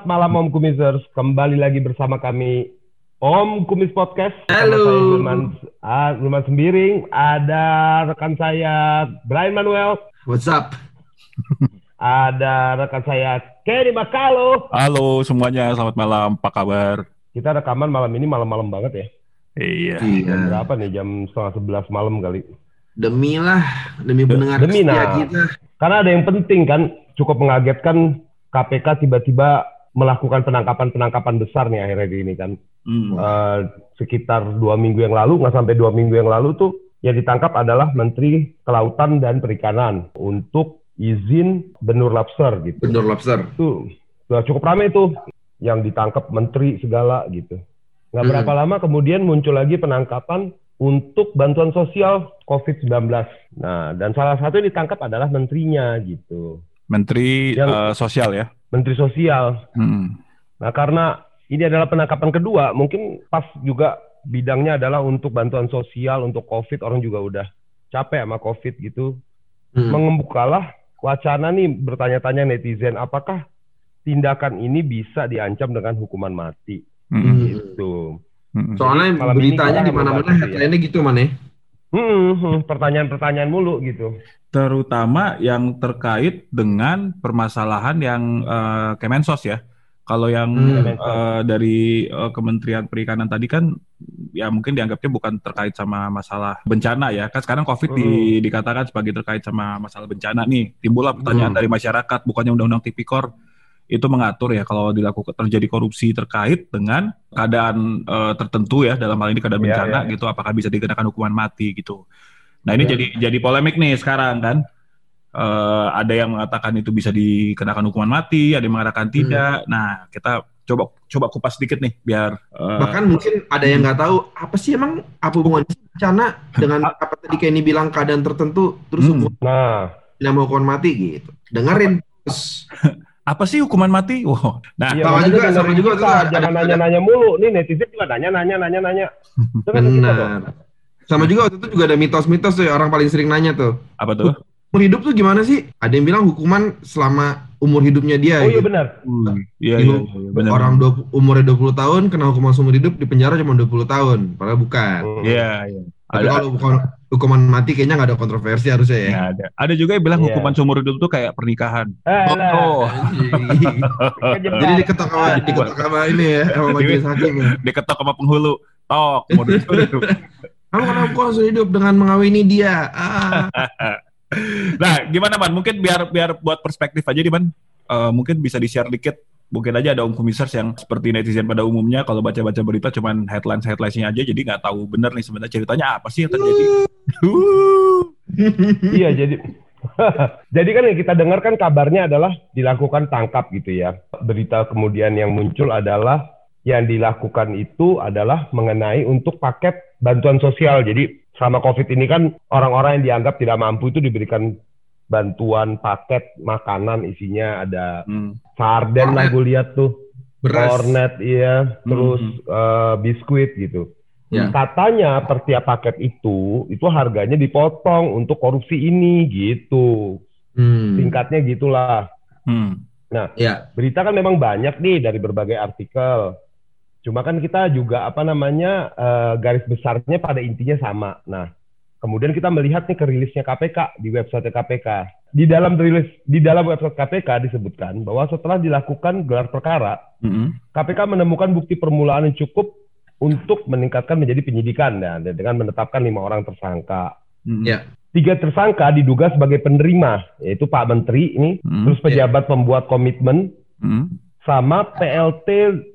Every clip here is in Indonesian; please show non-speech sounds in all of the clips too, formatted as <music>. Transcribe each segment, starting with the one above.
Selamat malam Om Kumisers, kembali lagi bersama kami Om Kumis Podcast. Halo. Wilman, ah, Sembiring, ada rekan saya Brian Manuel, What's up? ada rekan saya Kenny Makalo. Halo semuanya, selamat malam. Apa kabar? Kita rekaman malam ini malam-malam banget ya. Iya. Jam Iya. berapa nih? Jam setengah sebelas malam kali. Demi lah, demi pendengar demi, nah. kita. Karena ada yang penting kan, cukup mengagetkan KPK tiba-tiba melakukan penangkapan-penangkapan besar nih akhirnya ini kan. Hmm. Eh, sekitar dua minggu yang lalu, nggak sampai dua minggu yang lalu tuh yang ditangkap adalah Menteri Kelautan dan Perikanan untuk izin benur lobster gitu. Benur lobster. Itu udah cukup ramai tuh yang ditangkap menteri segala gitu. Nggak Hmm. berapa lama kemudian muncul lagi penangkapan untuk bantuan sosial COVID-19. Nah, dan salah satu yang ditangkap adalah menterinya gitu. Menteri Yang- eh, Sosial ya. Menteri Sosial. Hmm. Nah, karena ini adalah penangkapan kedua, mungkin pas juga bidangnya adalah untuk bantuan sosial, untuk COVID, orang juga udah capek sama COVID gitu. Hmm. Mengembukalah wacana nih bertanya-tanya netizen, apakah tindakan ini bisa diancam dengan hukuman mati? Hmm. Hmm. Gitu. Hmm. Soalnya Malam ini beritanya di mana-mana itu ya. headline-nya gitu mana? Hmm, hmm, pertanyaan-pertanyaan mulu gitu. Terutama yang terkait dengan permasalahan yang eh, Kemensos ya. Kalau yang Hmm. eh, dari eh, Kementerian Perikanan tadi kan ya mungkin dianggapnya bukan terkait sama masalah bencana ya. Kan sekarang COVID di- dikatakan sebagai terkait sama masalah bencana nih. Timbullah pertanyaan Hmm. dari masyarakat, bukannya Undang-Undang Tipikor itu mengatur ya kalau dilakukan terjadi korupsi terkait dengan keadaan eh, tertentu ya dalam hal ini keadaan Iya, bencana iya. gitu apakah bisa dikenakan hukuman mati gitu. Nah ini Iya. jadi jadi polemik nih sekarang kan. Eh, ada yang mengatakan itu bisa dikenakan hukuman mati, ada yang mengatakan Hmm. tidak. Nah kita coba coba kupas sedikit nih biar eh, Bahkan mungkin ada yang nggak tahu apa sih emang apa hubungannya sih bencana dengan <laughs> apa tadi kayak ini bilang keadaan tertentu terus Hmm. hukuman Nah, tidak mau hukuman mati gitu. Dengerin terus. <laughs> apa sih hukuman mati? <laughs> Wow. Nah iya, sama juga, sama juga kita, tuh ada- jangan nanya-nanya mulu. Nih netizen juga nanya-nanya, nanya-nanya. Dengerin kita dong. Benar. Sama juga waktu itu juga ada mitos-mitos tuh ya, orang paling sering nanya tuh. apa tuh? Umur hidup tuh gimana sih? Ada yang bilang hukuman selama umur hidupnya dia. Oh iya gitu. benar. Hmm, Iya Dulu iya iya, benar. orang 20, umurnya 20 tahun kena hukuman seumur hidup di penjara cuma 20 tahun, padahal bukan. Hmm. Iya iya. Tapi Ada kalau bukan hukuman mati kayaknya nggak ada kontroversi harusnya ya. Nah, ada. Ada juga yang bilang Iya. hukuman seumur hidup tuh kayak pernikahan. Eh. Oh, Kejebak. Jadi diketok sama diketok sama ini ya sama majelis hakim. ya. diketok sama penghulu. Tok, mau. <laughs> Kamu kena hukuman seumur hidup dengan mengawini dia. Ah. <laughs> Nah, gimana man? Mungkin biar biar buat perspektif aja nih man. Eh, mungkin bisa di-share dikit. Mungkin aja ada om komisaris yang seperti netizen pada umumnya kalau baca-baca berita cuman headlines headlinesnya aja jadi nggak tahu bener nih sebenarnya ceritanya apa sih yang terjadi. <laughs> Iya, jadi <laughs> jadi kan yang kita dengar kan kabarnya adalah dilakukan tangkap gitu ya. Berita kemudian yang muncul adalah yang dilakukan itu adalah mengenai untuk paket bantuan sosial. Jadi selama COVID ini kan orang-orang yang dianggap tidak mampu itu diberikan bantuan paket makanan isinya ada Hmm. sarden lah gue lihat tuh. Beras. Kornet iya, terus Hmm. eh, biskuit gitu. Ya. Katanya per tiap paket itu itu harganya dipotong untuk korupsi ini gitu. Hmm. Singkatnya gitulah. Hmm. Ya. Berita kan memang banyak nih dari berbagai artikel. Cuma kan kita juga apa namanya eh, garis besarnya pada intinya sama. Nah, kemudian kita melihat nih kerilisnya KPK di website KPK. Di dalam rilis di dalam website KPK disebutkan bahwa setelah dilakukan gelar perkara, Hmm. KPK menemukan bukti permulaan yang cukup untuk meningkatkan menjadi penyidikan dan dengan menetapkan lima orang tersangka. Hmm. Ya. Tiga tersangka diduga sebagai penerima, yaitu Pak Menteri ini, Hmm. terus pejabat pembuat komitmen, Hmm. Sama PLT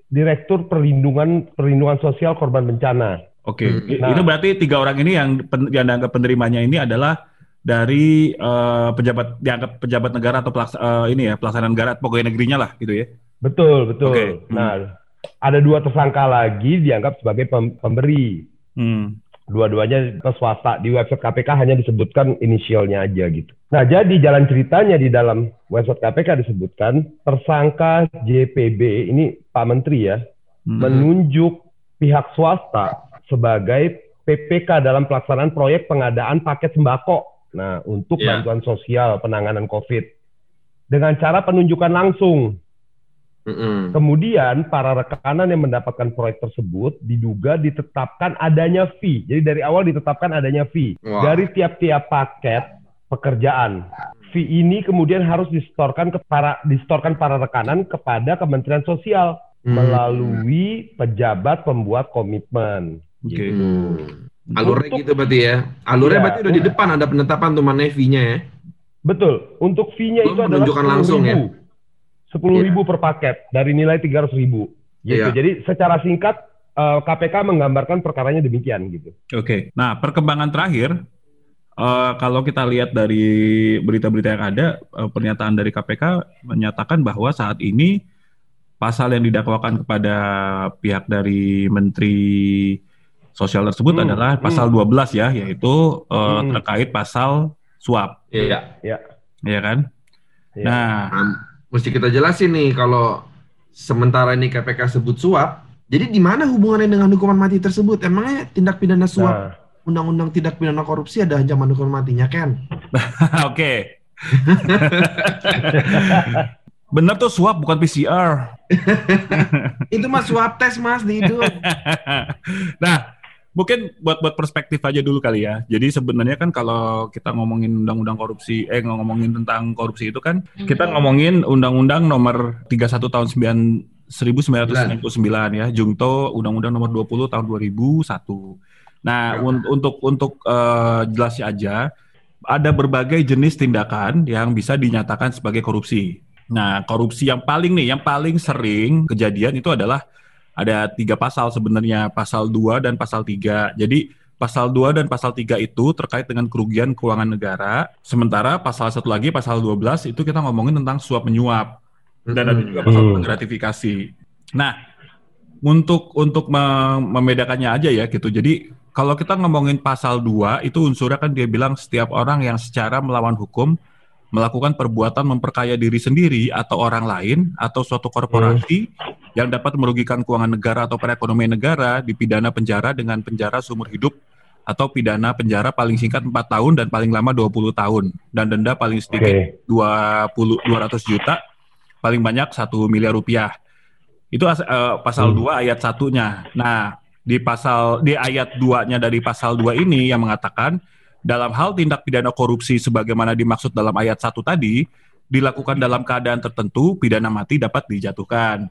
Direktur Perlindungan Perlindungan Sosial Korban Bencana. Oke, Hmm. I- Nah. itu berarti tiga orang ini yang pen, yang dianggap penerimanya ini adalah dari eh, pejabat dianggap pejabat negara atau pelaks, eh, ini ya pelaksana negara pegawai negerinya lah gitu ya. Betul, betul. Oke, hmm. Nah, ada dua tersangka lagi dianggap sebagai pem- pemberi. Hmm. Dua-duanya swasta. Di website KPK hanya disebutkan inisialnya aja gitu. Nah, jadi jalan ceritanya di dalam website KPK disebutkan tersangka JPB ini Pak Menteri ya Hmm. menunjuk pihak swasta sebagai PPK dalam pelaksanaan proyek pengadaan paket sembako. Nah, untuk Ya. bantuan sosial penanganan COVID dengan cara penunjukan langsung. Mm-mm. Kemudian para rekanan yang mendapatkan proyek tersebut diduga ditetapkan adanya fee. Jadi dari awal ditetapkan adanya fee Wah. dari tiap-tiap paket pekerjaan. Fee ini kemudian harus distorkan ke para distorkan para rekanan kepada Kementerian Sosial Hmm. melalui pejabat pembuat komitmen. Oke. Hmm. Alurnya Untuk- gitu berarti ya. Alurnya Iya. berarti udah di depan ada penetapan tuh mana fee-nya ya. Betul. Untuk fee-nya itu adalah menunjukkan langsung ya? Sepuluh Iya. ribu per paket dari nilai tiga ratus ribu. Gitu. Iya. Jadi secara singkat eh, KPK menggambarkan perkaranya demikian gitu. Oke. Nah, perkembangan terakhir eh, kalau kita lihat dari berita-berita yang ada, eh, pernyataan dari KPK menyatakan bahwa saat ini pasal yang didakwakan kepada pihak dari Menteri Sosial tersebut Hmm, adalah pasal 12 ya, yaitu eh, Hmm. terkait pasal suap, Iya. ya kan? Iya. Nah, Nah, mesti kita jelasin nih kalau sementara ini KPK sebut suap, jadi di mana hubungannya dengan hukuman mati tersebut? Emangnya tindak pidana suap Nah, undang-undang tindak pidana korupsi ada ancaman hukuman matinya kan? <laughs> oke. Bener tuh suap bukan PCR. <laughs> Itu mah suap tes mas di hidup. <laughs> nah, mungkin buat buat perspektif aja dulu kali ya. Jadi sebenarnya kan kalau kita ngomongin undang-undang korupsi, eh ngomongin tentang korupsi itu kan kita ngomongin undang-undang nomor 31 tahun 9 1999 ya, Jungto undang-undang nomor 20 tahun 2001. Nah, Ya. un- untuk untuk eh, jelasnya aja ada berbagai jenis tindakan yang bisa dinyatakan sebagai korupsi. Nah, korupsi yang paling nih, yang paling sering kejadian itu adalah ada tiga pasal sebenarnya, pasal 2 dan pasal 3. Jadi pasal 2 dan pasal 3 itu terkait dengan kerugian keuangan negara, sementara pasal satu lagi, pasal 12 itu kita ngomongin tentang suap menyuap dan ada juga pasal Hmm. gratifikasi. Nah, untuk untuk me- membedakannya aja ya gitu. Jadi kalau kita ngomongin pasal 2 itu unsurnya kan dia bilang setiap orang yang secara melawan hukum melakukan perbuatan memperkaya diri sendiri atau orang lain atau suatu korporasi yang dapat merugikan keuangan negara atau perekonomian negara dipidana penjara dengan penjara seumur hidup atau pidana penjara paling singkat 4 tahun dan paling lama 20 tahun dan denda paling sedikit 20 200 juta paling banyak 1 miliar rupiah. Itu eh, pasal Hmm. 2 ayat satunya. Nah, di pasal di ayat 2-nya dari pasal 2 ini yang mengatakan dalam hal tindak pidana korupsi sebagaimana dimaksud dalam ayat 1 tadi dilakukan dalam keadaan tertentu pidana mati dapat dijatuhkan.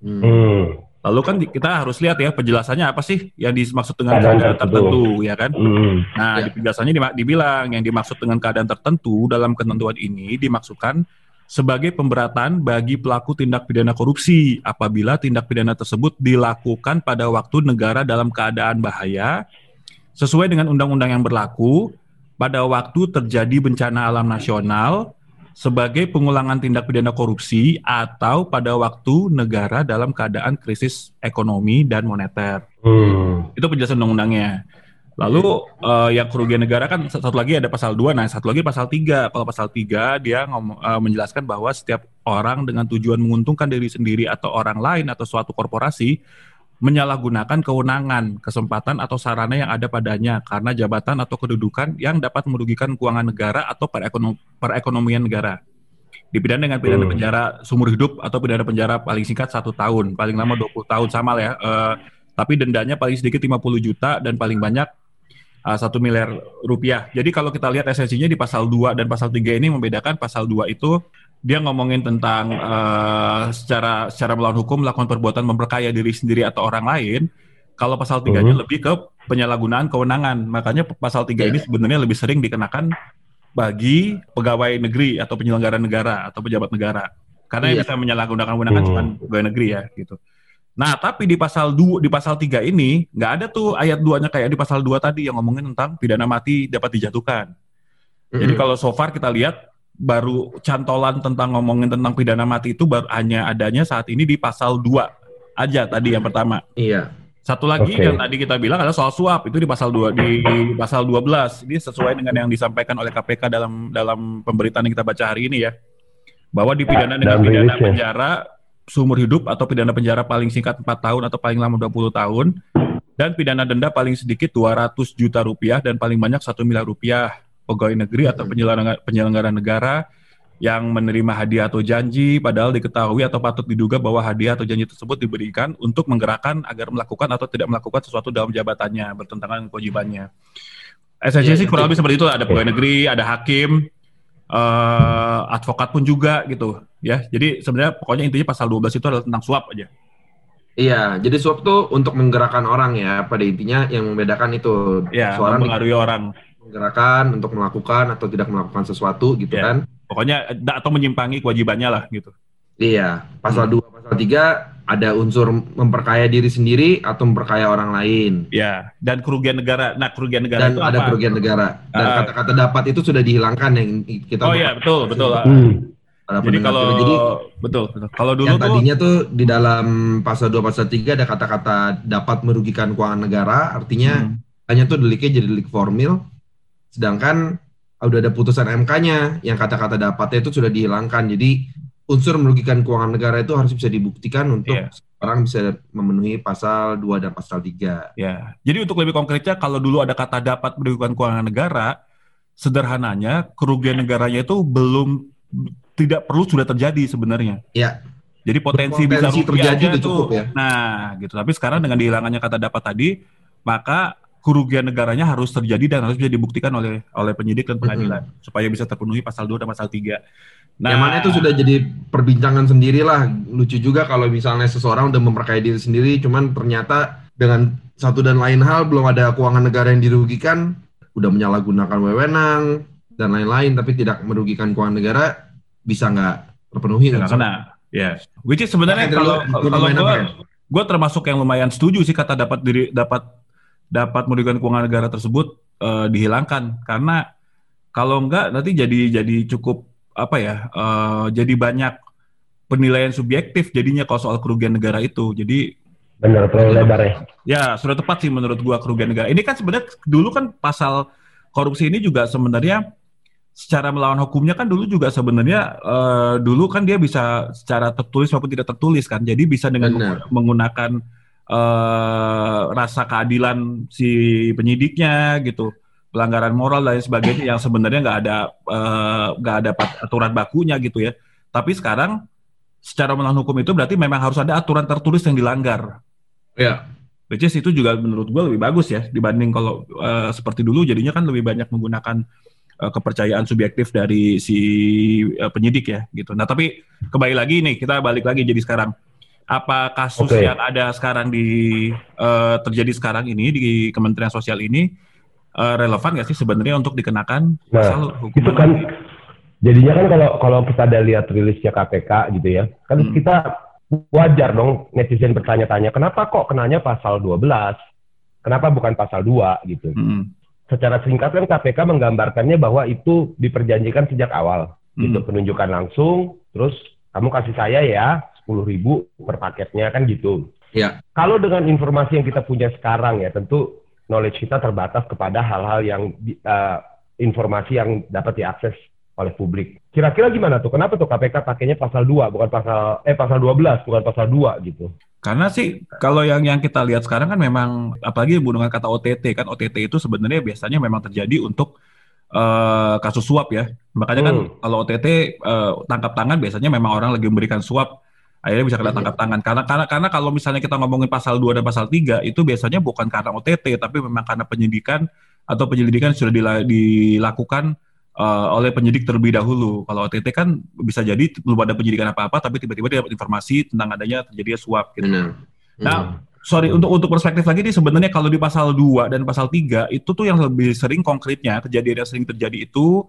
Hmm. Hmm. Lalu kan kita harus lihat ya penjelasannya apa sih yang dimaksud dengan Keadaan keadaan tertentu, tertentu. ya kan? Hmm. Nah, Ya. di penjelasannya dibilang yang dimaksud dengan keadaan tertentu dalam ketentuan ini dimaksudkan sebagai pemberatan bagi pelaku tindak pidana korupsi apabila tindak pidana tersebut dilakukan pada waktu negara dalam keadaan bahaya sesuai dengan undang-undang yang berlaku pada waktu terjadi bencana alam nasional sebagai pengulangan tindak pidana korupsi atau pada waktu negara dalam keadaan krisis ekonomi dan moneter. Hmm. Itu penjelasan undang-undangnya. Lalu eh, yang kerugian negara kan satu lagi ada pasal 2, nah satu lagi pasal 3. Kalau pasal 3 dia ngom- eh, menjelaskan bahwa setiap orang dengan tujuan menguntungkan diri sendiri atau orang lain atau suatu korporasi menyalahgunakan kewenangan, kesempatan atau sarana yang ada padanya karena jabatan atau kedudukan yang dapat merugikan keuangan negara atau perekonom- perekonomian negara. Dipidana dengan pidana Hmm. penjara seumur hidup atau pidana penjara paling singkat satu tahun, paling lama 20 tahun sama lah ya. Eh, tapi dendanya paling sedikit 50 juta dan paling banyak uh, satu miliar rupiah. Jadi kalau kita lihat esensinya di pasal 2 dan pasal 3 ini membedakan pasal 2 itu dia ngomongin tentang uh, secara secara melawan hukum melakukan perbuatan memperkaya diri sendiri atau orang lain. Kalau pasal 3-nya Mhm. lebih ke penyalahgunaan kewenangan. Makanya pasal 3 Iya. ini sebenarnya lebih sering dikenakan bagi pegawai negeri atau penyelenggara negara atau pejabat negara. Karena yang Iya. bisa menyalahgunakan kewenangan Hmm. cuma pegawai negeri ya gitu. Nah, tapi di pasal 2 di pasal 3 ini nggak ada tuh ayat 2-nya kayak di pasal 2 tadi yang ngomongin tentang pidana mati dapat dijatuhkan. Jadi Mm-mm. kalau so far kita lihat baru cantolan tentang ngomongin tentang pidana mati itu baru hanya adanya saat ini di pasal 2 aja tadi yang pertama. Iya. Satu lagi Oke. yang tadi kita bilang adalah soal suap itu di pasal 2 di, di pasal 12. Ini sesuai dengan yang disampaikan oleh KPK dalam dalam pemberitaan yang kita baca hari ini ya. Bahwa dipidana Ya, dengan pidana penjara seumur hidup atau pidana penjara paling singkat 4 tahun atau paling lama 20 tahun dan pidana denda paling sedikit 200 juta rupiah dan paling banyak 1 miliar rupiah pegawai negeri atau penyelenggara, penyelenggara negara yang menerima hadiah atau janji padahal diketahui atau patut diduga bahwa hadiah atau janji tersebut diberikan untuk menggerakkan agar melakukan atau tidak melakukan sesuatu dalam jabatannya bertentangan dengan kewajibannya. Esensinya Iya, sih kurang iya. lebih seperti itu ada pegawai negeri, ada hakim, eh advokat pun juga gitu ya. Jadi sebenarnya pokoknya intinya pasal 12 itu adalah tentang suap aja. Iya, jadi suap tuh untuk menggerakkan orang ya. Pada intinya yang membedakan itu Ya, seorang mempengaruhi orang. Menggerakkan untuk melakukan atau tidak melakukan sesuatu gitu Iya. kan. Pokoknya atau menyimpangi kewajibannya lah gitu. Iya, pasal Hmm. 2 pasal 3 ada unsur memperkaya diri sendiri atau memperkaya orang lain. Ya, dan kerugian negara. Nah, kerugian negara Dan itu ada apa? kerugian negara. Dan Ah. kata-kata dapat itu sudah dihilangkan yang kita Oh iya, betul, betul. Hmm. Jadi kalau jadi betul, betul. Kalau dulu yang tuh tadinya tuh di dalam pasal 2 pasal 3 ada kata-kata dapat merugikan keuangan negara, artinya Hmm. hanya tuh deliknya jadi delik formil. Sedangkan udah ada putusan MK-nya yang kata-kata dapatnya itu sudah dihilangkan. Jadi unsur merugikan keuangan negara itu harus bisa dibuktikan untuk Iya. orang bisa memenuhi pasal 2 dan pasal 3. Ya, jadi untuk lebih konkretnya, kalau dulu ada kata dapat merugikan keuangan negara, sederhananya kerugian negaranya itu belum tidak perlu sudah terjadi sebenarnya. Ya. Jadi potensi, bisa Berpotensi rugi terjadi tuh. cukup ya. Nah, gitu. Tapi sekarang dengan dihilangkannya kata dapat tadi, maka kerugian negaranya harus terjadi dan harus bisa dibuktikan oleh oleh penyidik dan pengadilan supaya bisa terpenuhi pasal 2 dan pasal 3. Nah, yang mana itu sudah jadi perbincangan sendiri lah. Lucu juga kalau misalnya seseorang udah memperkaya diri sendiri, cuman ternyata dengan satu dan lain hal belum ada keuangan negara yang dirugikan, udah menyalahgunakan wewenang dan lain-lain, tapi tidak merugikan keuangan negara, bisa nggak terpenuhi. nggak kena. Ya, which is sebenarnya kalau kalau gue apa ya? gue termasuk yang lumayan setuju sih kata dapat diri dapat dapat merugikan keuangan negara tersebut eh, dihilangkan. Karena kalau enggak nanti jadi jadi cukup apa ya eh, jadi banyak penilaian subjektif jadinya kalau soal kerugian negara itu. Jadi Benar, terlalu lebar ya. ya sudah tepat sih menurut gua kerugian negara. Ini kan sebenarnya dulu kan pasal korupsi ini juga sebenarnya secara melawan hukumnya kan dulu juga sebenarnya eh, dulu kan dia bisa secara tertulis maupun tidak tertulis kan. Jadi bisa dengan Benar. menggunakan eh, rasa keadilan si penyidiknya gitu pelanggaran moral dan sebagainya yang sebenarnya nggak ada eh, nggak ada pat- aturan bakunya gitu ya. Tapi sekarang secara melawan hukum itu berarti memang harus ada aturan tertulis yang dilanggar. Ya, Which is itu juga menurut gue lebih bagus ya dibanding kalau eh, seperti dulu jadinya kan lebih banyak menggunakan eh, kepercayaan subjektif dari si eh, penyidik ya gitu. Nah tapi kembali lagi nih kita balik lagi jadi sekarang apa kasus Oke. yang ada sekarang di eh, terjadi sekarang ini di Kementerian Sosial ini eh, relevan nggak sih sebenarnya untuk dikenakan Nah, pasal hukuman itu kan jadinya kan kalau kalau kita ada lihat rilisnya KPK gitu ya, kan Hmm. kita wajar dong netizen bertanya-tanya, kenapa kok kenanya pasal 12? Kenapa bukan pasal 2 gitu. Mm-mm. Secara singkat kan KPK menggambarkannya bahwa itu diperjanjikan sejak awal. Gitu, penunjukan langsung, terus kamu kasih saya ya 10.000 ribu per paketnya kan gitu. ya, Kalau dengan informasi yang kita punya sekarang ya tentu knowledge kita terbatas kepada hal-hal yang eh, informasi yang dapat diakses oleh publik. Kira-kira gimana tuh? Kenapa tuh KPK pakainya pasal 2 bukan pasal eh pasal 12 bukan pasal 2 gitu. Karena sih kalau yang yang kita lihat sekarang kan memang apalagi hubungan kata OTT kan OTT itu sebenarnya biasanya memang terjadi untuk eh, kasus suap ya. Makanya kan Hmm. kalau OTT eh, tangkap tangan biasanya memang orang lagi memberikan suap akhirnya bisa kena Hmm. tangkap tangan. Karena karena karena kalau misalnya kita ngomongin pasal 2 dan pasal 3 itu biasanya bukan karena OTT tapi memang karena penyidikan atau penyelidikan sudah dila- dilakukan eh, oleh penyidik terlebih dahulu. Kalau OTT kan bisa jadi belum ada penyidikan apa-apa tapi tiba-tiba dia dapat informasi tentang adanya terjadinya suap gitu. benar. Nah, Hmm. sorry untuk untuk perspektif lagi nih sebenarnya kalau di pasal 2 dan pasal 3 itu tuh yang lebih sering konkretnya kejadian yang sering terjadi itu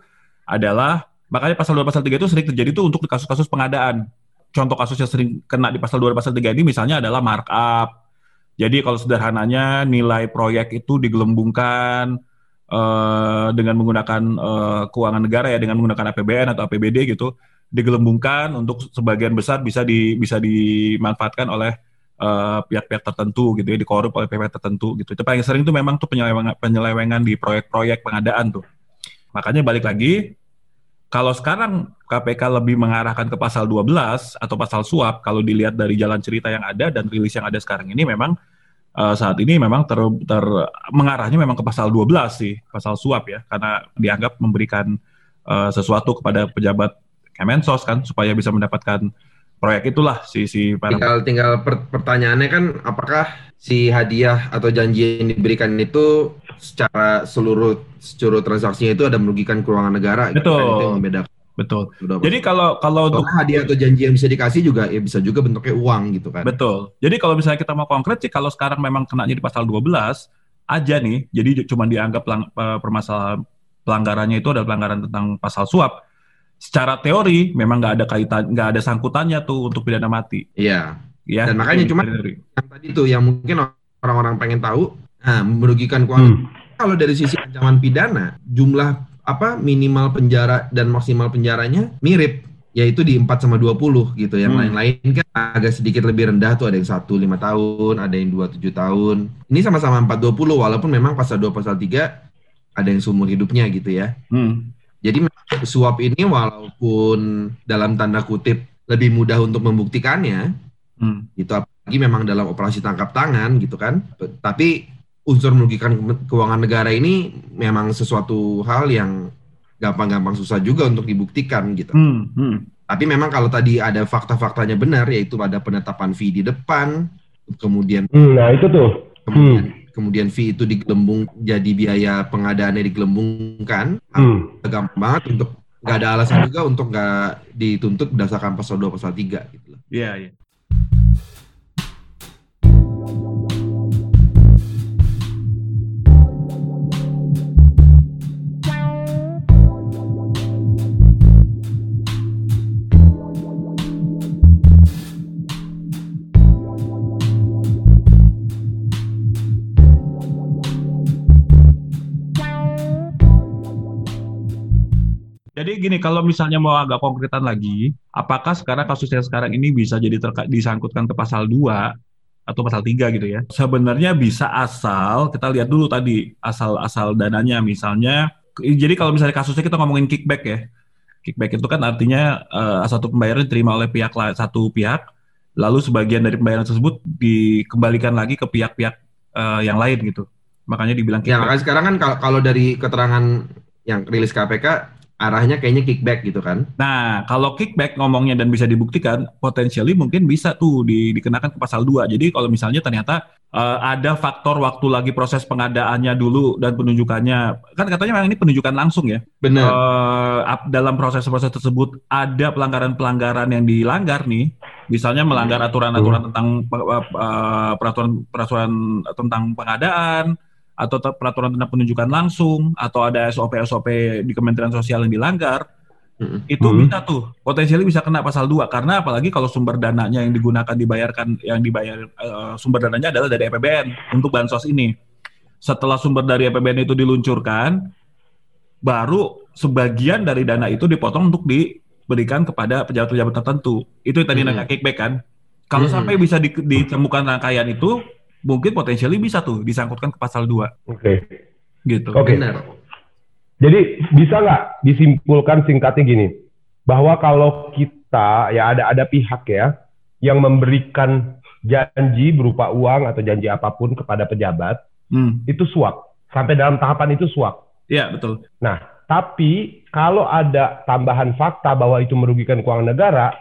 adalah makanya pasal 2 pasal 3 itu sering terjadi tuh untuk kasus-kasus pengadaan. Contoh kasus yang sering kena di pasal 2 dan pasal 3 ini misalnya adalah markup. Jadi kalau sederhananya nilai proyek itu digelembungkan eh, dengan menggunakan eh, keuangan negara ya dengan menggunakan APBN atau APBD gitu digelembungkan untuk sebagian besar bisa di bisa dimanfaatkan oleh eh, pihak-pihak tertentu gitu ya dikorup oleh pihak tertentu gitu. Itu paling sering tuh memang tuh penyelewengan penyelewengan di proyek-proyek pengadaan tuh. Makanya balik lagi kalau sekarang KPK lebih mengarahkan ke pasal 12 atau pasal suap kalau dilihat dari jalan cerita yang ada dan rilis yang ada sekarang ini memang eh, saat ini memang ter, ter- mengarahnya memang ke pasal 12 sih, pasal suap ya. Karena dianggap memberikan eh, sesuatu kepada pejabat Kemensos kan supaya bisa mendapatkan proyek itulah si si para Tinggal tinggal per- pertanyaannya kan apakah si hadiah atau janji yang diberikan itu secara seluruh seluruh transaksinya itu ada merugikan keuangan negara gitu Betul. kan itu yang membedakan. betul. Udah, Jadi kalau kalau untuk hadiah atau janji yang bisa dikasih juga ya bisa juga bentuknya uang gitu kan. Betul. Jadi kalau misalnya kita mau konkret sih kalau sekarang memang kenanya di pasal 12 aja nih, jadi cuma dianggap pelang- permasalahan pelanggarannya itu adalah pelanggaran tentang pasal suap. Secara teori memang nggak ada kaitan, nggak ada sangkutannya tuh untuk pidana mati. Iya. Ya. Dan makanya cuma-. Yang tadi tuh yang mungkin orang-orang pengen tahu, nah merugikan keuangan Hmm. kalau dari sisi ancaman pidana jumlah apa minimal penjara dan maksimal penjaranya mirip yaitu di 4 sama 20 gitu. Yang Hmm. lain-lain kan agak sedikit lebih rendah tuh ada yang 1 5 tahun, ada yang 2 7 tahun. Ini sama-sama 4 20 walaupun memang pasal 2 pasal 3 ada yang seumur hidupnya gitu ya. Hmm. Jadi suap ini walaupun dalam tanda kutip lebih mudah untuk membuktikannya, Hmm. gitu apalagi memang dalam operasi tangkap tangan gitu kan tapi unsur merugikan ke- keuangan negara ini memang sesuatu hal yang gampang-gampang susah juga untuk dibuktikan gitu Hmm. Hmm. tapi memang kalau tadi ada fakta-faktanya benar yaitu ada penetapan fee di depan kemudian Hmm, nah itu tuh. kemudian kemudian fee itu digelembung jadi biaya pengadaannya digelembungkan Hmm. gampang banget untuk nggak ada alasan juga untuk nggak dituntut berdasarkan pasal 2 pasal 3 gitu loh. Iya, iya. Gini, kalau misalnya mau agak konkretan lagi, apakah sekarang kasus yang sekarang ini bisa jadi terka- disangkutkan ke pasal 2 atau pasal 3 gitu ya? Sebenarnya bisa asal kita lihat dulu tadi asal-asal dananya misalnya jadi kalau misalnya kasusnya kita ngomongin kickback ya. Kickback itu kan artinya eh, satu pembayaran diterima oleh pihak la- satu pihak lalu sebagian dari pembayaran tersebut dikembalikan lagi ke pihak-pihak eh, yang lain gitu. Makanya dibilang Ya kickback. makanya sekarang kan kalau dari keterangan yang rilis KPK arahnya kayaknya kickback gitu kan. Nah, kalau kickback ngomongnya dan bisa dibuktikan, potensially mungkin bisa tuh di- dikenakan ke pasal 2. Jadi kalau misalnya ternyata eh, ada faktor waktu lagi proses pengadaannya dulu dan penunjukannya, kan katanya memang ini penunjukan langsung ya. Benar. Ap- dalam proses-proses tersebut ada pelanggaran-pelanggaran yang dilanggar nih, misalnya melanggar aturan-aturan tentang pe- eh, peraturan-peraturan tentang pengadaan atau peraturan tentang penunjukan langsung atau ada SOP-SOP di Kementerian Sosial yang dilanggar, Mm-mm. itu Hmm. bisa tuh potensialnya bisa kena pasal 2 karena apalagi kalau sumber dananya yang digunakan dibayarkan yang dibayar eh, sumber dananya adalah dari APBN untuk bansos ini. Setelah sumber dari APBN itu diluncurkan, baru sebagian dari dana itu dipotong untuk diberikan kepada pejabat-pejabat tertentu. Itu yang tadi Hmm. namanya kickback kan. Kalau Hmm. sampai bisa di- ditemukan rangkaian itu, mungkin potensialnya bisa tuh disangkutkan ke pasal 2 Oke. gitu. Oke. Benar. Jadi bisa nggak disimpulkan singkatnya gini, bahwa kalau kita ya ada ada pihak ya yang memberikan janji berupa uang atau janji apa pun kepada pejabat Hmm. itu suap sampai dalam tahapan itu suap. Iya, betul. Tapi kalau ada tambahan fakta bahwa itu merugikan keuangan negara,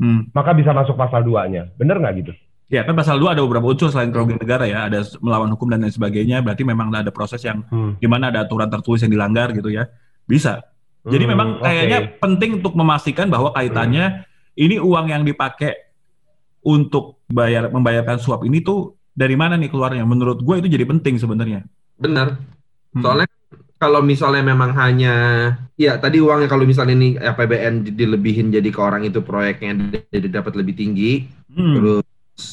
Hmm. maka bisa masuk pasal 2-nya. Bener nggak gitu? Ya kan pasal 2 ada beberapa unsur selain kerugian negara ya, ada melawan hukum dan lain sebagainya, berarti memang ada proses yang di mana ada aturan tertulis yang dilanggar gitu ya. Bisa. Jadi Hmm, memang kayaknya penting untuk memastikan bahwa kaitannya ini uang yang dipakai untuk bayar membayarkan suap ini tuh dari mana nih keluarnya? Menurut gue itu jadi penting sebenarnya. Benar. Hmm. Soalnya kalau misalnya memang hanya ya tadi uangnya kalau misalnya ini APBN di- dilebihin jadi ke orang itu proyeknya jadi dapat lebih tinggi, Hmm, terus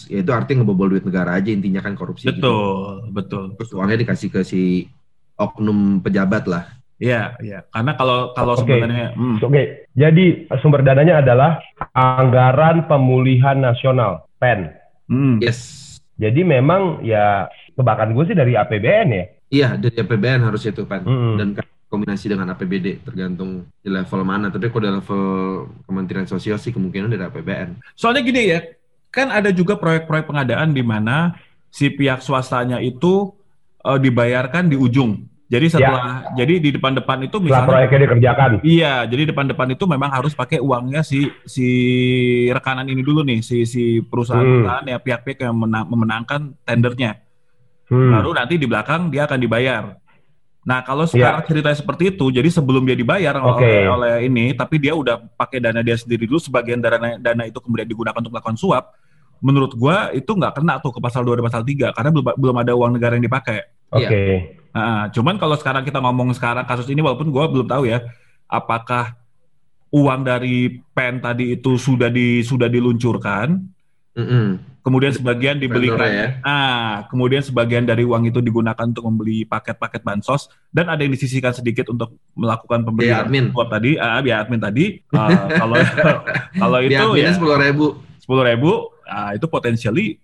ya itu artinya ngebobol duit negara aja intinya kan korupsi gitu. betul, betul. Terus uangnya dikasih ke si oknum pejabat lah. Iya, iya. Karena kalau kalau Oke. sebenarnya hmm, Oke, jadi sumber dananya adalah anggaran pemulihan nasional (PEN). hmm, Yes. Jadi memang ya tebakan gue sih dari APBN ya. Iya, dari APBN harus itu kan. Mm-mm. Dan kan kombinasi dengan APBD tergantung di level mana. Tapi kalau di level Kementerian Sosial sih kemungkinan dari APBN. Soalnya gini ya, kan ada juga proyek-proyek pengadaan di mana si pihak swastanya itu eh, dibayarkan di ujung. Jadi setelah jadi di depan-depan itu Setelah misalnya proyeknya dikerjakan. Iya, jadi depan-depan itu memang harus pakai uangnya si si rekanan ini dulu nih, si si perusahaan-perusahaan ya pihak-pihak yang mena- memenangkan tendernya. Hmm. Baru nanti di belakang dia akan dibayar. Nah, kalau sekarang ceritanya seperti itu, jadi sebelum dia dibayar Oke. oleh, oleh ini, tapi dia udah pakai dana dia sendiri dulu, sebagian dana dana itu kemudian digunakan untuk melakukan suap. Menurut gua itu nggak kena tuh ke pasal 2 dan pasal 3 karena belum belum ada uang negara yang dipakai. Oke. Nah, cuman kalau sekarang kita ngomong sekarang kasus ini walaupun gua belum tahu ya apakah uang dari pen tadi itu sudah di sudah diluncurkan, Mm-mm. Kemudian sebagian dibelikan. Vendornya ya. Ah, kemudian sebagian dari uang itu digunakan untuk membeli paket-paket bansos dan ada yang disisihkan sedikit untuk melakukan Biaya pembelian admin. suap tadi, ah, biaya admin tadi. Ah, <laughs> kalau kalau itu ya sepuluh ribu. sepuluh ribu, ah, itu potensially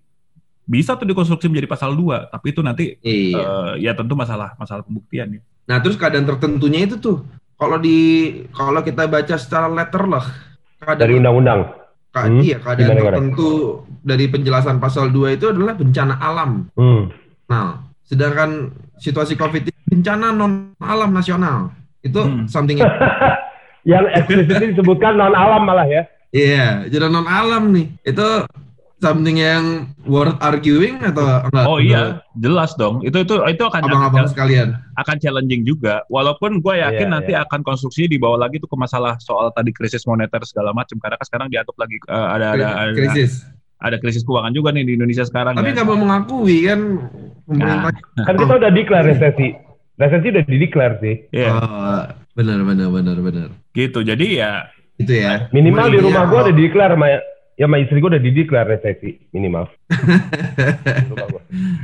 bisa tuh dikonstruksi menjadi pasal 2 tapi itu nanti Iya. eh, ya tentu masalah masalah pembuktian ya. Nah terus keadaan tertentunya itu tuh kalau di kalau kita baca secara letter lah keadaan Dari undang-undang. Hmm, iya keadaan gimana, gimana? tertentu dari penjelasan pasal 2 itu adalah bencana alam. Hmm. Nah, sedangkan situasi Covid ini bencana non alam nasional. Itu Hmm. something <laughs> yang Yang eksplisit disebutkan non alam malah ya. iya, jadi non alam nih. Itu something yang worth arguing atau enggak? Oh iya, jelas dong. Itu itu itu akan Abang-abang sekalian. akan challenging juga. Walaupun gue yakin Iya, nanti akan konstruksi dibawa lagi tuh ke masalah soal tadi krisis moneter segala macam. Karena kan sekarang dianggap lagi eh, ada ada ada, krisis. ada krisis keuangan juga nih di Indonesia sekarang. Tapi ya. nggak mau mengakui kan pemerintah. <laughs> Kan kita udah declare resesi. Resesi udah di declare sih. Iya, Oh, benar benar benar benar. gitu. Jadi ya Itu ya. Minimal di rumah gua oh, udah di declare sama ya sama istri gua udah di declare resesi minimal. <laughs>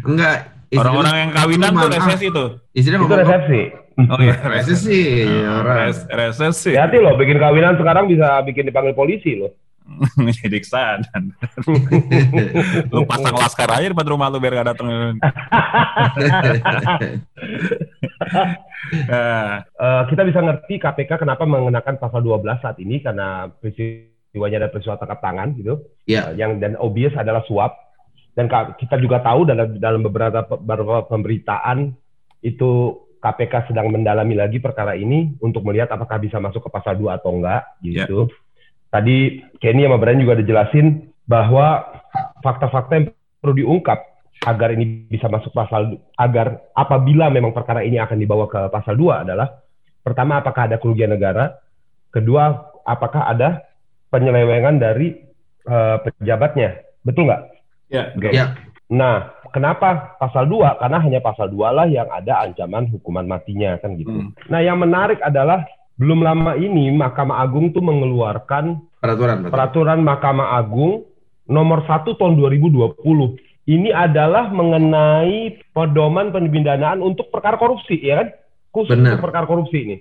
Enggak. istri orang-orang yang kawinan tuh Maaf. resesi tuh. Istrinya Itu resepsi. Oh iya, <laughs> resesi. ya. Res- resesi. Hati loh bikin kawinan sekarang bisa bikin dipanggil polisi loh. <laughs> Jadi ke sana. Lu pasang laskar aja di depan rumah lu biar gak datang. Nah, Eh, kita bisa ngerti KPK kenapa mengenakan pasal 12 saat ini karena peristiwanya ada peristiwa tangkap tangan gitu. Iya. Eh, yang dan obvious adalah suap. Dan kita juga tahu dalam dalam beberapa beberapa pemberitaan itu KPK sedang mendalami lagi perkara ini untuk melihat apakah bisa masuk ke pasal 2 atau enggak gitu. Tadi Kenny sama Brian juga dijelasin bahwa fakta-fakta yang perlu diungkap agar ini bisa masuk pasal agar apabila memang perkara ini akan dibawa ke pasal 2 adalah pertama apakah ada kerugian negara, kedua apakah ada penyelewengan dari eh, pejabatnya. Betul nggak? ya. Oke. Ya. Nah, kenapa pasal 2? Karena hanya pasal 2 lah yang ada ancaman hukuman matinya kan gitu. Hmm. Nah, yang menarik adalah belum lama ini Mahkamah Agung tuh mengeluarkan Peraturan. peraturan. peraturan Mahkamah Agung nomor 1 tahun 2020. Ini adalah mengenai pedoman pemidanaan untuk perkara korupsi, ya kan? Khusus Benar. untuk perkara korupsi ini.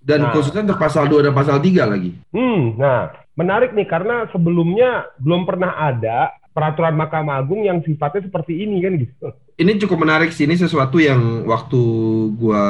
Dan Nah. khususnya untuk pasal 2 dan pasal 3 lagi. Hmm, nah, menarik nih karena sebelumnya belum pernah ada peraturan Mahkamah Agung yang sifatnya seperti ini kan gitu. Ini cukup menarik sih. Ini sesuatu yang waktu gua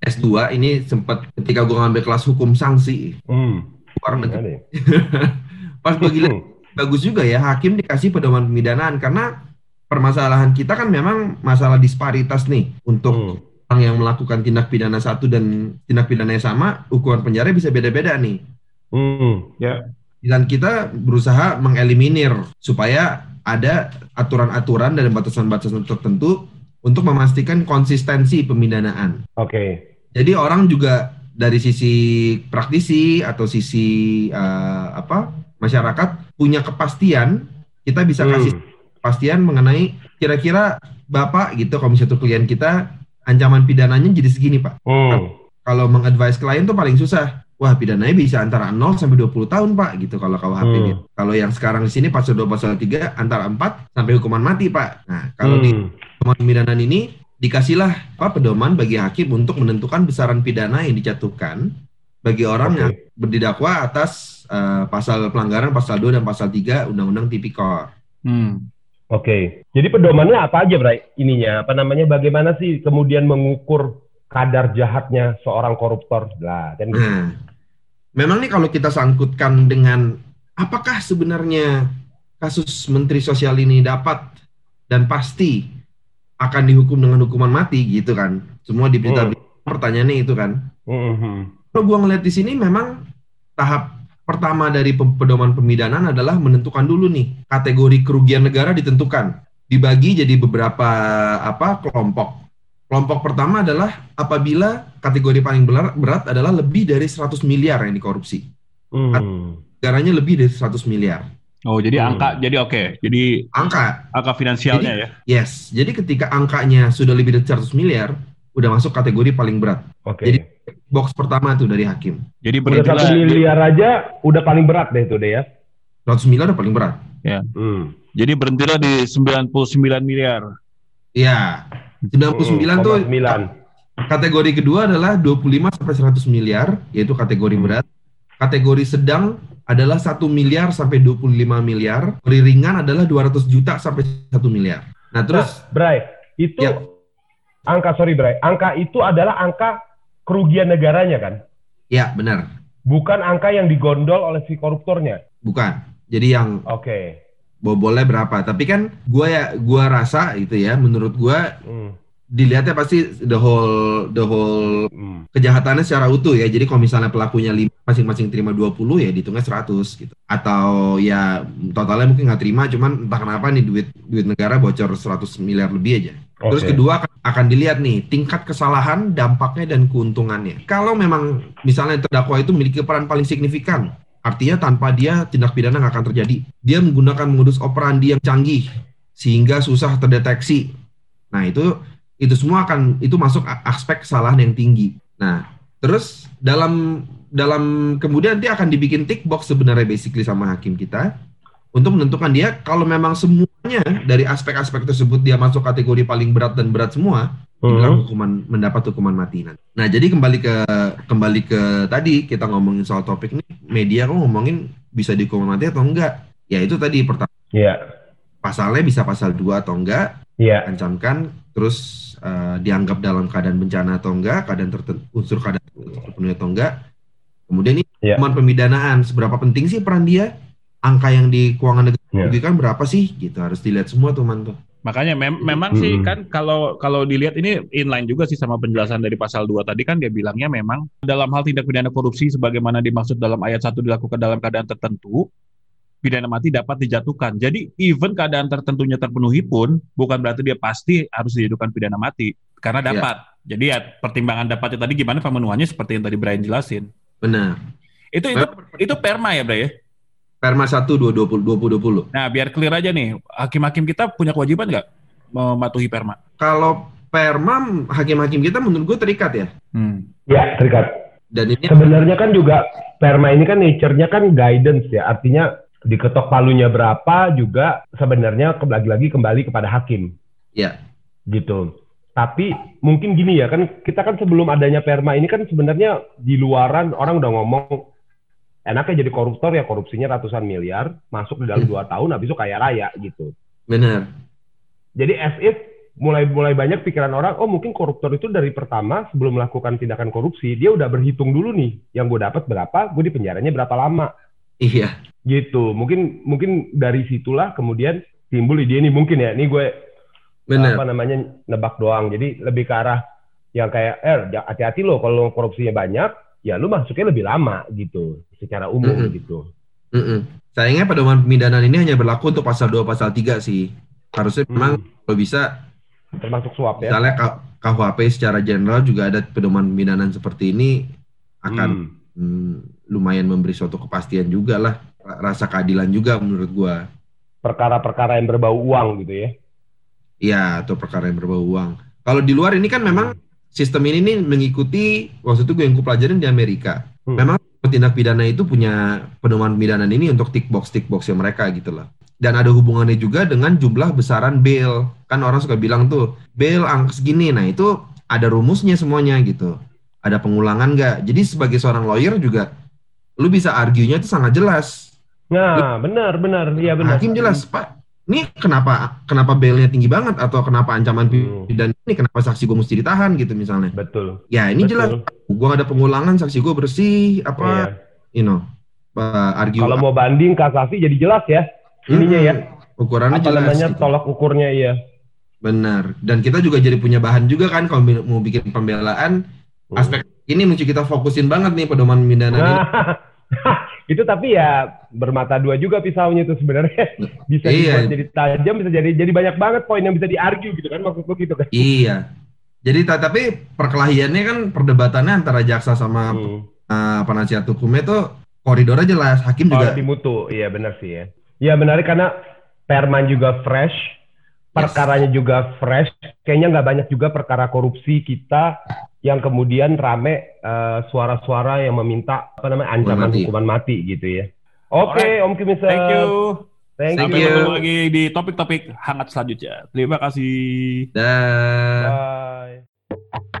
S2 ini sempat ketika gua ngambil kelas hukum sanksi Hmm. luar negeri. ada ya? <laughs> Pas gua gila Hmm. bagus juga ya hakim dikasih pedoman pemidanaan karena permasalahan kita kan memang masalah disparitas nih untuk Hmm. orang yang melakukan tindak pidana satu dan tindak pidana yang sama hukuman penjara bisa beda-beda nih. Hmm. Dan kita berusaha mengeliminir supaya ada aturan-aturan dan batasan-batasan tertentu untuk memastikan konsistensi pemindanaan. Oke. Jadi orang juga dari sisi praktisi atau sisi eh, apa masyarakat punya kepastian, kita bisa kasih Hmm. kepastian mengenai kira-kira bapak gitu kalau misalnya klien kita ancaman pidananya jadi segini pak. Hmm. Kalau mengadvise klien tuh paling susah. Wah pidananya bisa antara 0 sampai 20 tahun pak gitu kalau KUHP ini. Hmm. Kalau yang sekarang di sini pasal 2 pasal 3 antara 4 sampai hukuman mati pak. Nah kalau di Hmm. pedoman pemidanaan ini dikasihlah apa pedoman bagi hakim untuk menentukan besaran pidana yang dijatuhkan bagi orang Oke. yang berdidakwa atas eh, pasal pelanggaran pasal 2 dan pasal 3 Undang-Undang Tipikor. Hmm. Oke. Jadi pedomannya apa aja, Bray? Ininya apa namanya? Bagaimana sih kemudian mengukur kadar jahatnya seorang koruptor? Lah, kan gitu. Nah, memang nih kalau kita sangkutkan dengan apakah sebenarnya kasus Menteri Sosial ini dapat dan pasti akan dihukum dengan hukuman mati gitu kan. Semua di berita Hmm. pertanyaannya itu kan. Mhm. Kalau gua ngeliat di sini memang tahap pertama dari pe- pedoman pemidanaan adalah menentukan dulu nih kategori kerugian negara ditentukan, dibagi jadi beberapa apa kelompok. Kelompok pertama adalah apabila kategori paling berat, adalah lebih dari 100 miliar yang dikorupsi. Hmm. Negaranya lebih dari 100 miliar. Oh, jadi Hmm. angka jadi oke. Jadi Angka, angka finansialnya ya. yes. Jadi ketika angkanya sudah lebih dari 100 miliar, udah masuk kategori paling berat. Oke. Jadi, Box pertama tuh dari hakim. Jadi Udah satu berhentilah miliar aja udah paling berat deh itu deh ya. 100 miliar udah paling berat. Hmm. jadi berhentilah di 99 miliar. Iya. 99 tuh 9. kategori kedua adalah 25 sampai 100 miliar, yaitu kategori Hmm. berat. Kategori sedang adalah 1 miliar sampai 25 miliar. Kategori ringan adalah 200 juta sampai 1 miliar. Nah, terus Terus, Bray, itu Ya. angka sorry Bray, angka itu adalah angka kerugian negaranya kan, ya benar, bukan angka yang digondol oleh si koruptornya. bukan. Jadi yang Oke. Bobolnya berapa? Tapi kan gua ya gua rasa itu ya, menurut gua Hmm. dilihatnya pasti the whole the whole Hmm. kejahatannya secara utuh ya. Jadi kalau misalnya pelakunya lima, masing-masing terima 20 ya dihitungnya 100 gitu. Atau ya totalnya mungkin nggak terima cuman entah kenapa nih duit duit negara bocor 100 miliar lebih aja. Terus Oke. kedua akan dilihat nih tingkat kesalahan, dampaknya dan keuntungannya. Kalau memang misalnya terdakwa itu memiliki peran paling signifikan, artinya tanpa dia tindak pidana nggak akan terjadi. Dia menggunakan modus operandi yang canggih sehingga susah terdeteksi. Nah itu itu semua akan itu masuk aspek kesalahan yang tinggi. Nah terus dalam dalam kemudian nanti akan dibikin tick box sebenarnya basically sama hakim kita untuk menentukan dia kalau memang semuanya dari aspek-aspek tersebut dia masuk kategori paling berat dan berat semua dibilang Hmm. hukuman mendapat hukuman mati nanti. Nah jadi kembali ke kembali ke tadi kita ngomongin soal topik ini media kok ngomongin bisa dihukum mati atau enggak ya itu tadi pertama Iya. pasalnya bisa pasal 2 atau enggak Iya. ancamkan terus eh, dianggap dalam keadaan bencana atau enggak keadaan tertentu unsur keadaan tertentu terpenuhi atau enggak kemudian ini Iya. hukuman pemidanaan seberapa penting sih peran dia angka yang di keuangan negara Iya. dirugikan berapa sih gitu harus dilihat semua tuh man tuh Makanya mem- memang sih Mm-mm. kan kalau kalau dilihat ini inline juga sih sama penjelasan dari pasal 2 tadi kan dia bilangnya memang dalam hal tindak pidana korupsi sebagaimana dimaksud dalam ayat 1 dilakukan dalam keadaan tertentu pidana mati dapat dijatuhkan. Jadi even keadaan tertentunya terpenuhi pun bukan berarti dia pasti harus dijatuhkan pidana mati karena Iya. dapat. Jadi ya pertimbangan dapatnya tadi gimana pemenuhannya seperti yang tadi Brian jelasin. benar Itu itu itu perma ya, Bray ya? Perma 1 2020 2020 Nah, biar clear aja nih, hakim-hakim kita punya kewajiban nggak mematuhi perma? kalau perma hakim-hakim kita menurut gue terikat ya Hmm. Ya, terikat. dan ini Sebenarnya kan juga perma ini kan nature-nya kan guidance ya. Artinya diketok palunya berapa juga sebenarnya ke- lagi-lagi kembali kepada hakim. ya Gitu. Tapi mungkin gini ya kan kita kan sebelum adanya perma ini kan sebenarnya di luaran orang udah ngomong enaknya jadi koruptor ya korupsinya ratusan miliar masuk di dalam Hmm. dua tahun habis itu kaya raya gitu. benar Jadi as if mulai mulai banyak pikiran orang, oh mungkin koruptor itu dari pertama sebelum melakukan tindakan korupsi dia udah berhitung dulu nih, yang gue dapat berapa, gue di penjaranya berapa lama, iya gitu. Mungkin mungkin dari situlah kemudian timbul ide ini mungkin ya, ini gue benar apa namanya nebak doang. Jadi lebih ke arah yang kayak, eh hati-hati loh kalau korupsinya banyak, ya lu masuknya lebih lama gitu, secara umum Mm-mm. gitu. Mm-mm. sayangnya pedoman pemidanaan ini hanya berlaku untuk pasal 2 pasal 3 sih harusnya memang Hmm. kalau bisa Termasuk suap ya. misalnya KUHP secara general juga ada pedoman pemidanaan seperti ini akan Hmm. hmm, lumayan memberi suatu kepastian juga lah ra- rasa keadilan juga menurut gua Perkara-perkara yang berbau uang gitu ya. Iya atau perkara yang berbau uang kalau di luar ini kan memang sistem ini nih mengikuti waktu itu gue yang gue pelajarin di Amerika. Hmm. memang tindak pidana itu punya pedoman pemidanaan ini untuk tick box tick boxnya mereka gitu loh dan ada hubungannya juga dengan jumlah besaran bail. Kan orang suka bilang tuh bail angka segini. Nah itu ada rumusnya semuanya gitu. Ada pengulangan nggak? Jadi sebagai seorang lawyer juga lu bisa argue-nya itu sangat jelas. Nah, benar, benar, iya benar. hakim jelas pak ini kenapa kenapa bailnya tinggi banget atau kenapa ancaman Hmm. pidana ini kenapa saksi gue mesti ditahan gitu misalnya Betul. ya ini jelas betul. gue ada pengulangan saksi gue bersih apa Iya. you know uh, argue Kalau mau banding kasasi jadi jelas ya. Ininya ya. Hmm, ukurannya Apa jelas namanya gitu. tolak ukurnya iya. benar dan kita juga jadi punya bahan juga kan kalau mau bikin pembelaan Hmm. aspek ini mesti kita fokusin banget nih pedoman pembinaan ini. <laughs> Itu tapi ya bermata dua juga pisaunya itu sebenarnya <laughs> bisa Iya. jadi tajam bisa jadi jadi banyak banget poin yang bisa diargue gitu kan maksud lu gitu kan Iya. Jadi ta- tapi perkelahiannya kan perdebatannya antara jaksa sama hmm. uh, penasihat hukumnya tuh koridornya jelas. Hakim Oh, juga di mutu iya benar sih ya ya menarik karena Perman juga fresh perkaranya juga fresh kayaknya nggak banyak juga perkara korupsi kita yang kemudian rame eh, suara-suara yang meminta apa namanya ancaman mati. hukuman mati gitu ya oke Alright. Om Kimisar Thank you. thank Sampai you. ketemu lagi di topik-topik hangat selanjutnya. Terima kasih. dan bye